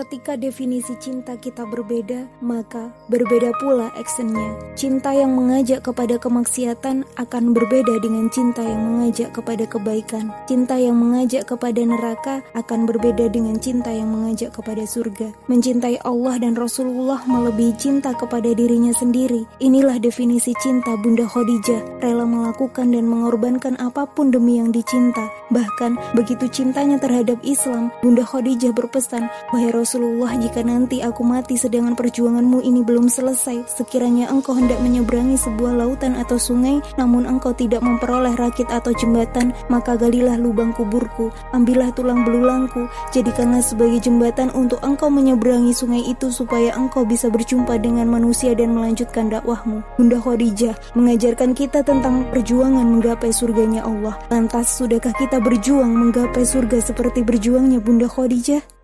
Ketika definisi cinta kita berbeda, maka berbeda pula actionnya. Cinta yang mengajak kepada kemaksiatan akan berbeda dengan cinta yang mengajak kepada kebaikan. Cinta yang mengajak kepada neraka akan berbeda dengan cinta yang mengajak kepada surga. Mencintai Allah dan Rasulullah melebihi cinta kepada dirinya sendiri. Inilah definisi cinta Bunda Khadijah, rela melakukan dan mengorbankan apa pun demi yang dicinta. Bahkan begitu cintanya terhadap Islam, Bunda Khadijah berpesan, "Wahai Rasul Rasulullah, jika nanti aku mati sedangkan perjuanganmu ini belum selesai, sekiranya engkau hendak menyeberangi sebuah lautan atau sungai, namun engkau tidak memperoleh rakit atau jembatan, maka galilah lubang kuburku, ambillah tulang belulangku, jadikanlah sebagai jembatan untuk engkau menyeberangi sungai itu supaya engkau bisa berjumpa dengan manusia dan melanjutkan dakwahmu. Bunda Khadijah mengajarkan kita tentang perjuangan menggapai surganya Allah. Lantas, sudahkah kita berjuang menggapai surga seperti berjuangnya Bunda Khadijah?